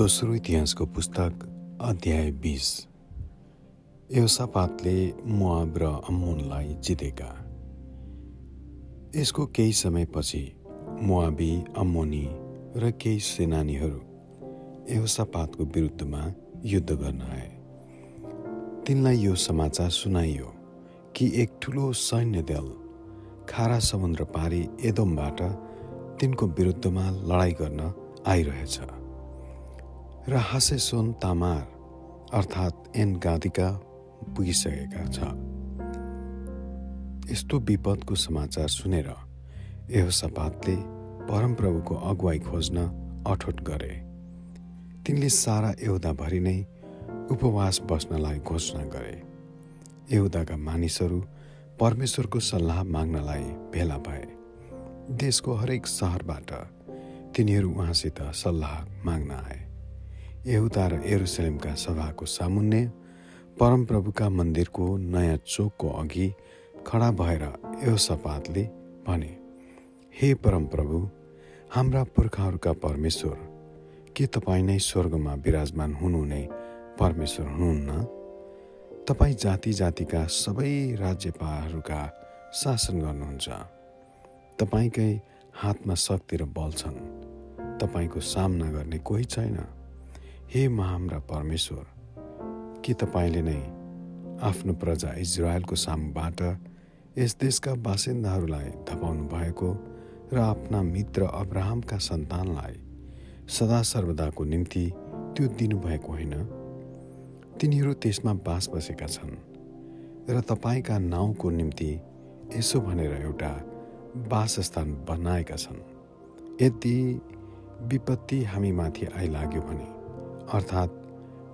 दोस्रो इतिहासको पुस्तक अध्याय बिस एउसापातले मुआब र अम्मुनलाई जितेका यसको केही समयपछि मुआबी अम्मोनी र केही सेनानीहरू एउसापातको विरुद्धमा युद्ध गर्न आए तिनलाई यो समाचार सुनाइयो कि एक ठुलो सैन्य दल खारा समुद्र पारी एदोमबाट तिनको विरुद्धमा लडाइँ गर्न आइरहेछ र हासेसोन तामार अर्थात् एन गादिका पुगिसकेका छ। यस्तो विपदको समाचार सुनेर यहोसपातले परमप्रभुको अगुवाई खोज्न अठोट गरे। तिनले सारा यहुदाभरि नै उपवास बस्नलाई घोषणा गरे। यहुदाका मानिसहरू परमेश्वरको सल्लाह माग्नलाई भेला भए। देशको हरेक सहरबाट तिनीहरू उहाँसित सल्लाह माग्न आए। यहुदा र एरुसलेमका सभाको सामुन्ने परमप्रभुका मन्दिरको नयाँ चोकको अघि खडा भएर सपातले भने हे परमप्रभु हाम्रा पुर्खाहरूका परमेश्वर के तपाईँ नै स्वर्गमा विराजमान हुनुहुने परमेश्वर हुनुहुन्न? तपाईँ जाति जातिका सबै राज्यपालहरूका शासन गर्नुहुन्छ। तपाईँकै हातमा शक्ति र बल छन्। तपाईँको सामना गर्ने कोही छैन। हे महाम्रा परमेश्वर के तपाईँले नै आफ्नो प्रजा इजरायलको सामुबाट यस देशका बासिन्दाहरूलाई धपाउनु भएको र आफ्ना मित्र अब्राहमका सन्तानलाई सदा सर्वदाको निम्ति त्यो दिनुभएको होइन? तिनीहरू त्यसमा बास बसेका छन् र तपाईँका नाउँको निम्ति यसो भनेर एउटा वासस्थान बनाएका छन्। यदि विपत्ति हामीमाथि आइलाग्यो भने अर्थात्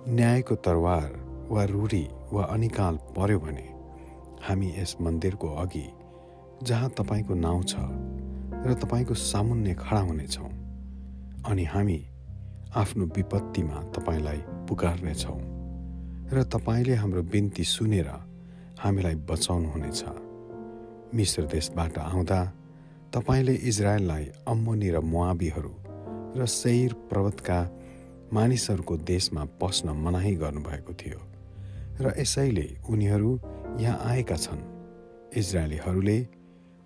न्यायको तरवार वा रूढी वा अनिकाल पर्यो भने हामी यस मन्दिरको अघि जहाँ तपाईँको नाउँ छ र तपाईँको सामुन्ने खडा हुनेछौँ अनि हामी आफ्नो विपत्तिमा तपाईँलाई पुकार्नेछौँ र तपाईँले हाम्रो बिन्ती सुनेर हामीलाई बचाउनुहुनेछ। मिश्र देशबाट आउँदा तपाईँले इजरायललाई अम्मोनी र मुआबीहरू र सैर पर्वतका मानिसहरूको देशमा पस्न मनाही गर्नुभएको थियो र यसैले उनीहरू यहाँ आएका छन्। इजरायलीहरूले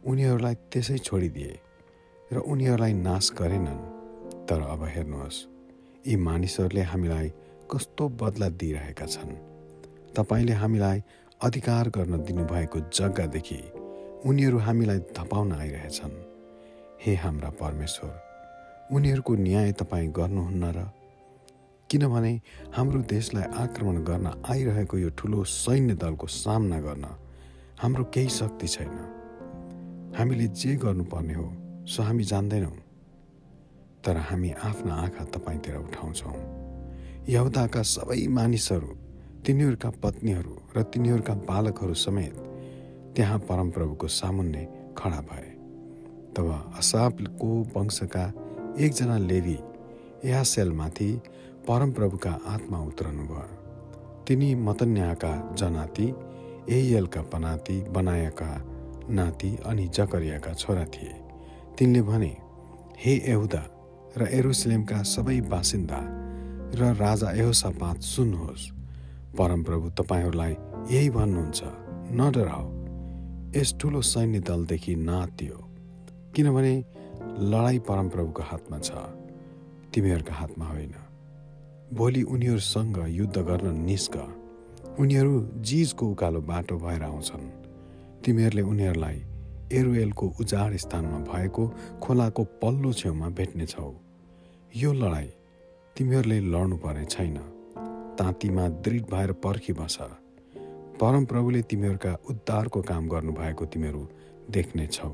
उनीहरूलाई त्यसै छोडिदिए र उनीहरूलाई नाश गरेनन्। तर अब हेर्नुहोस् यी मानिसहरूले हामीलाई कस्तो बदला दिइरहेका छन्। तपाईँले हामीलाई अधिकार गर्न दिनुभएको जग्गादेखि उनीहरू हामीलाई धपाउन आइरहेछन्। हे हाम्रा परमेश्वर उनीहरूको न्याय तपाईँ गर्नुहुन्न र किनभने हाम्रो देशलाई आक्रमण गर्न आइरहेको यो ठुलो सैन्य दलको सामना गर्न हाम्रो केही शक्ति छैन। हामीले जे गर्नुपर्ने हो सो हामी जान्दैनौँ। तर हामी आफ्ना आँखा तपाईँतिर उठाउँछौँ। यहुदाका सबै मानिसहरू तिनीहरूका पत्नीहरू र तिनीहरूका बालकहरू समेत त्यहाँ परमप्रभुको सामुन्ने खडा भए। तब असाबको वंशका एकजना लेवी यासेलमाथि परमप्रभुका आत्मा उत्रनु भयो। तिनी मतन्याका जनाती एयलका पनाती बनाएका नाति अनि जकरियाका छोरा थिए। तिनले भने हे एहुदा र एरुसलेमका सबै बासिन्दा र राजा एहोसापात सुन्नुहोस्। परमप्रभु तपाईँहरूलाई यही भन्नुहुन्छ न डराओ यस ठुलो सैन्य दलदेखि नात्यो किनभने लडाइँ परमप्रभुको हातमा छ। तिमीहरूका हातमा होइन। भोलि उनीहरूसँग युद्ध गर्न निस्क। उनीहरू जिजको उकालो बाटो भएर आउँछन्। तिमीहरूले उनीहरूलाई एरुएलको उजाड स्थानमा भएको खोलाको पल्लो छेउमा भेट्नेछौ यो लडाइँ तिमीहरूले लड्नु पर्ने छैन। तातीमा दृढ भएर पर्खी बस। परमप्रभुले तिमीहरूका उद्धारको काम गर्नुभएको तिमीहरू देख्नेछौ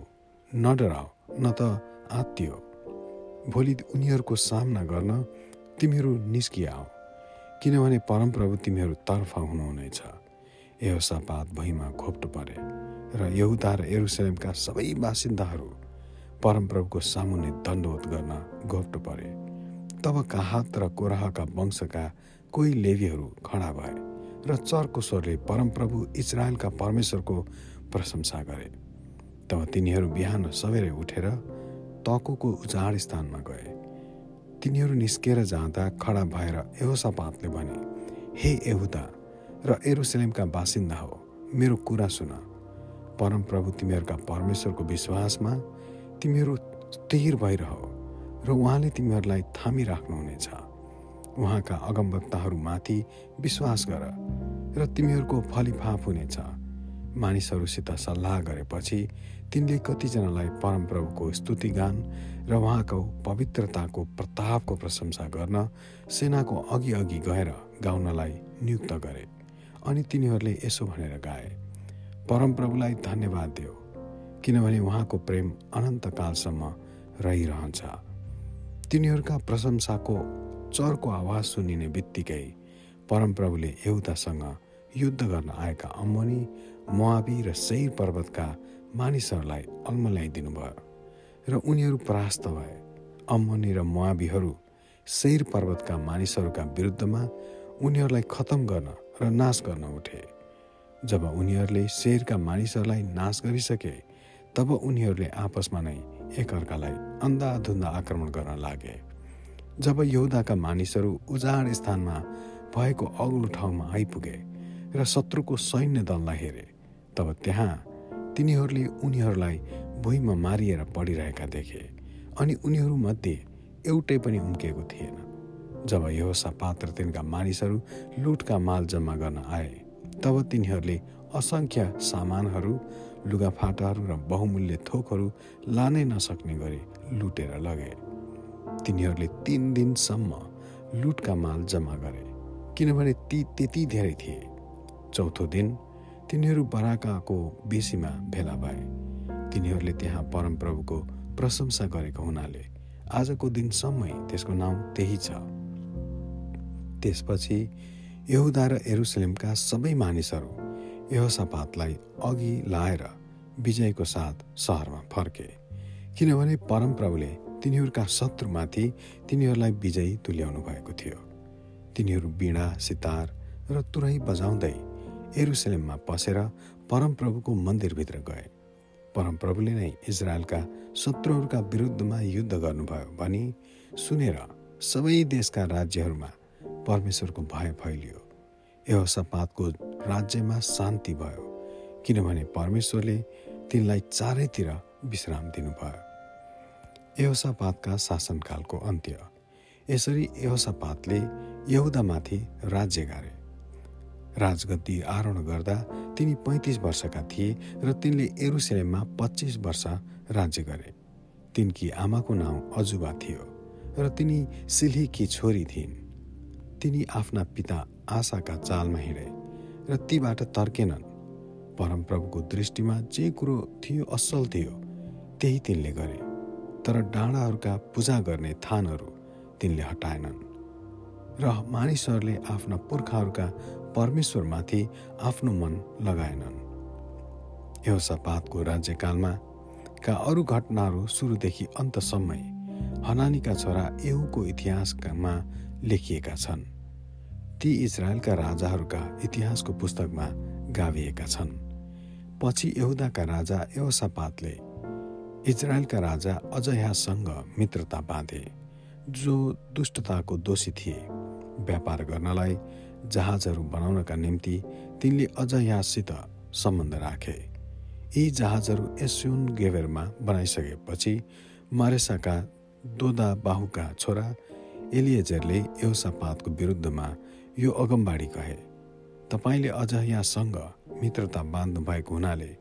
न डराओ न त आत्तियो। भोलि उनीहरूको सामना गर्न तिमीहरू निस्किआओ किनभने परमप्रभु तिमीहरू तर्फ हुनुहुनेछ। यहोसापात भुइँमा घोप्टो परे र यहुदा र एरुसलेमका सबै बासिन्दाहरू परमप्रभुको सामुन्ने दण्डवत गर्न घोप्टो परे। तब काहात र कोराहका वंशका कोही लेवीहरू खडा भए र चर्को स्वरले परमप्रभु इजरायलका परमेश्वरको प्रशंसा गरे। तब तिनीहरू बिहान सबेरै उठेर तकोको उजाड स्थानमा गए। तिनीहरू निस्केर जाँदा खडा भएर एहोसापातले भने हे एहुदा र एरुसलेमका बासिन्दा हो मेरो कुरा सुन। परमप्रभु तिमीहरूका परमेश्वरको विश्वासमा तिमीहरू स्थिर भइरह र उहाँले तिमीहरूलाई थामिराख्नुहुनेछ उहाँका अगमवक्ताहरूमाथि विश्वास गर र तिमीहरूको फलिफाप हुनेछ। मानिसहरूसित सल्लाह गरेपछि तिनले कतिजनालाई परमप्रभुको स्तुतिगान र उहाँको पवित्रताको प्रतापको प्रशंसा गर्न सेनाको अघि अघि गएर गाउनलाई नियुक्त गरे अनि तिनीहरूले यसो भनेर गाए परमप्रभुलाई धन्यवाद दियो किनभने उहाँको प्रेम अनन्तकालसम्म रहिरहन्छ। तिनीहरूका प्रशंसाको चर्को आवाज सुनिने बित्तिकै परमप्रभुले एउटासँग युद्ध गर्न आएका अम्मनी मुआबी र सैर पर्वतका मानिसहरूलाई अल्मल्याइदिनु भयो र उनीहरू परास्त भए। अम्मनी र मुआबीहरू सैर पर्वतका मानिसहरूका विरुद्धमा उनीहरूलाई खतम गर्न र नाश गर्न उठे। जब उनीहरूले शेरका मानिसहरूलाई नाश गरिसके तब उनीहरूले आपसमा नै एकअर्कालाई अन्धाधुन्दा आक्रमण गर्न लागे। जब यहुदाका मानिसहरू उजाड स्थानमा भएको अग्लो ठाउँमा आइपुगे र शत्रुको सैन्य दललाई हेरे तब त्यहाँ तिनीहरूले उनीहरूलाई भुइँमा मारिएर पढिरहेका देखे अनि उनीहरूमध्ये एउटै पनि उम्किएको थिएन। जब यो पात्र तिनका मानिसहरू लुटका माल जम्मा गर्न आए तब तिनीहरूले असङ्ख्य सामानहरू लुगाफाटाहरू र बहुमूल्य थोकहरू लानै नसक्ने गरी लुटेर लगे। तिनीहरूले तिन दिनसम्म लुटका माल जम्मा गरे किनभने ती त्यति धेरै थिए। चौथो दिन तिनीहरू बराकाको बेसीमा भेला भए। तिनीहरूले त्यहाँ परमप्रभुको प्रशंसा गरेको हुनाले आजको दिनसम्मै त्यसको नाउँ त्यही छ। त्यसपछि यहुदा र एरुसलेमका सबै मानिसहरू यहोसापातलाई अघि लाएर विजयको साथ सहरमा फर्के किनभने परमप्रभुले तिनीहरूका शत्रुमाथि तिनीहरूलाई विजयी तुल्याउनु भएको थियो। तिनीहरू बिडा सितार र तुरै बजाउँदै एरुसलेममा पसेर परमप्रभुको मन्दिरभित्र गए। परमप्रभुले नै इजरायलका शत्रुहरूका विरुद्धमा युद्ध गर्नुभयो भनी सुनेर सबै देशका राज्यहरूमा परमेश्वरको भय फैलियो। यहोसपातको राज्यमा शान्ति भयो किनभने परमेश्वरले तिनलाई चारैतिर विश्राम दिनुभयो। यहोसापातका शासनकालको अन्त्य। यसरी यहोसापातले यहुदामाथि राज्य गरे। राजगद्दी आरोहण गर्दा तिनी पैँतिस वर्षका थिए र तिनले एरुसेलेममा पच्चिस वर्ष राज्य गरे। तिनकी आमाको नाउँ अजुबा थियो र तिनी सिल्हीकी छोरी थिइन्। तिनी आफ्ना पिता आशाका चालमा हिँडे र तीबाट तर्केनन्। परमप्रभुको दृष्टिमा जे कुरो थियो असल थियो त्यही तिनले गरे। तर डाँडाहरूका पूजा गर्ने थानहरू तिनले हटाएनन्। र मानिसहरूले आफ्ना पुर्खाहरूका परमेश्वरमाथि आफ्नो मन लगाएनन्। यहोसापातको राज्यकालमा का अरू घटनाहरू सुरुदेखि अन्तसम्मै हनानीका छोरा एहुको इतिहासमा लेखिएका छन्। ती इजरायलका राजाहरूका इतिहासको पुस्तकमा गाभिएका छन्। पछि यहुदाका राजा यहोसापातले इजरायलका राजा अजयासँग मित्रता बाँधे जो दुष्टताको दोषी थिए। व्यापार गर्नलाई जहाजहरू बनाउनका निम्ति तिनले अझ यहाँसित सम्बन्ध राखे। यी जहाजहरू एस्युन गेभेरमा बनाइसकेपछि मारेसाका दोदा बाहुका छोरा एलिएजरले एउसापातको विरुद्धमा यो अगमबाडी कहे। तपाईँले अझ यहाँसँग मित्रता बाँध्नु भएको हुनाले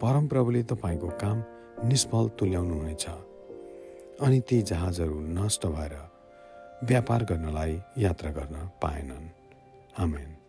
परमप्रभुले तपाईँको काम निष्फल तुल्याउनुहुनेछ। अनि ती जहाजहरू नष्ट भएर व्यापार गर्नलाई यात्रा गर्न पाएनन्। Amén.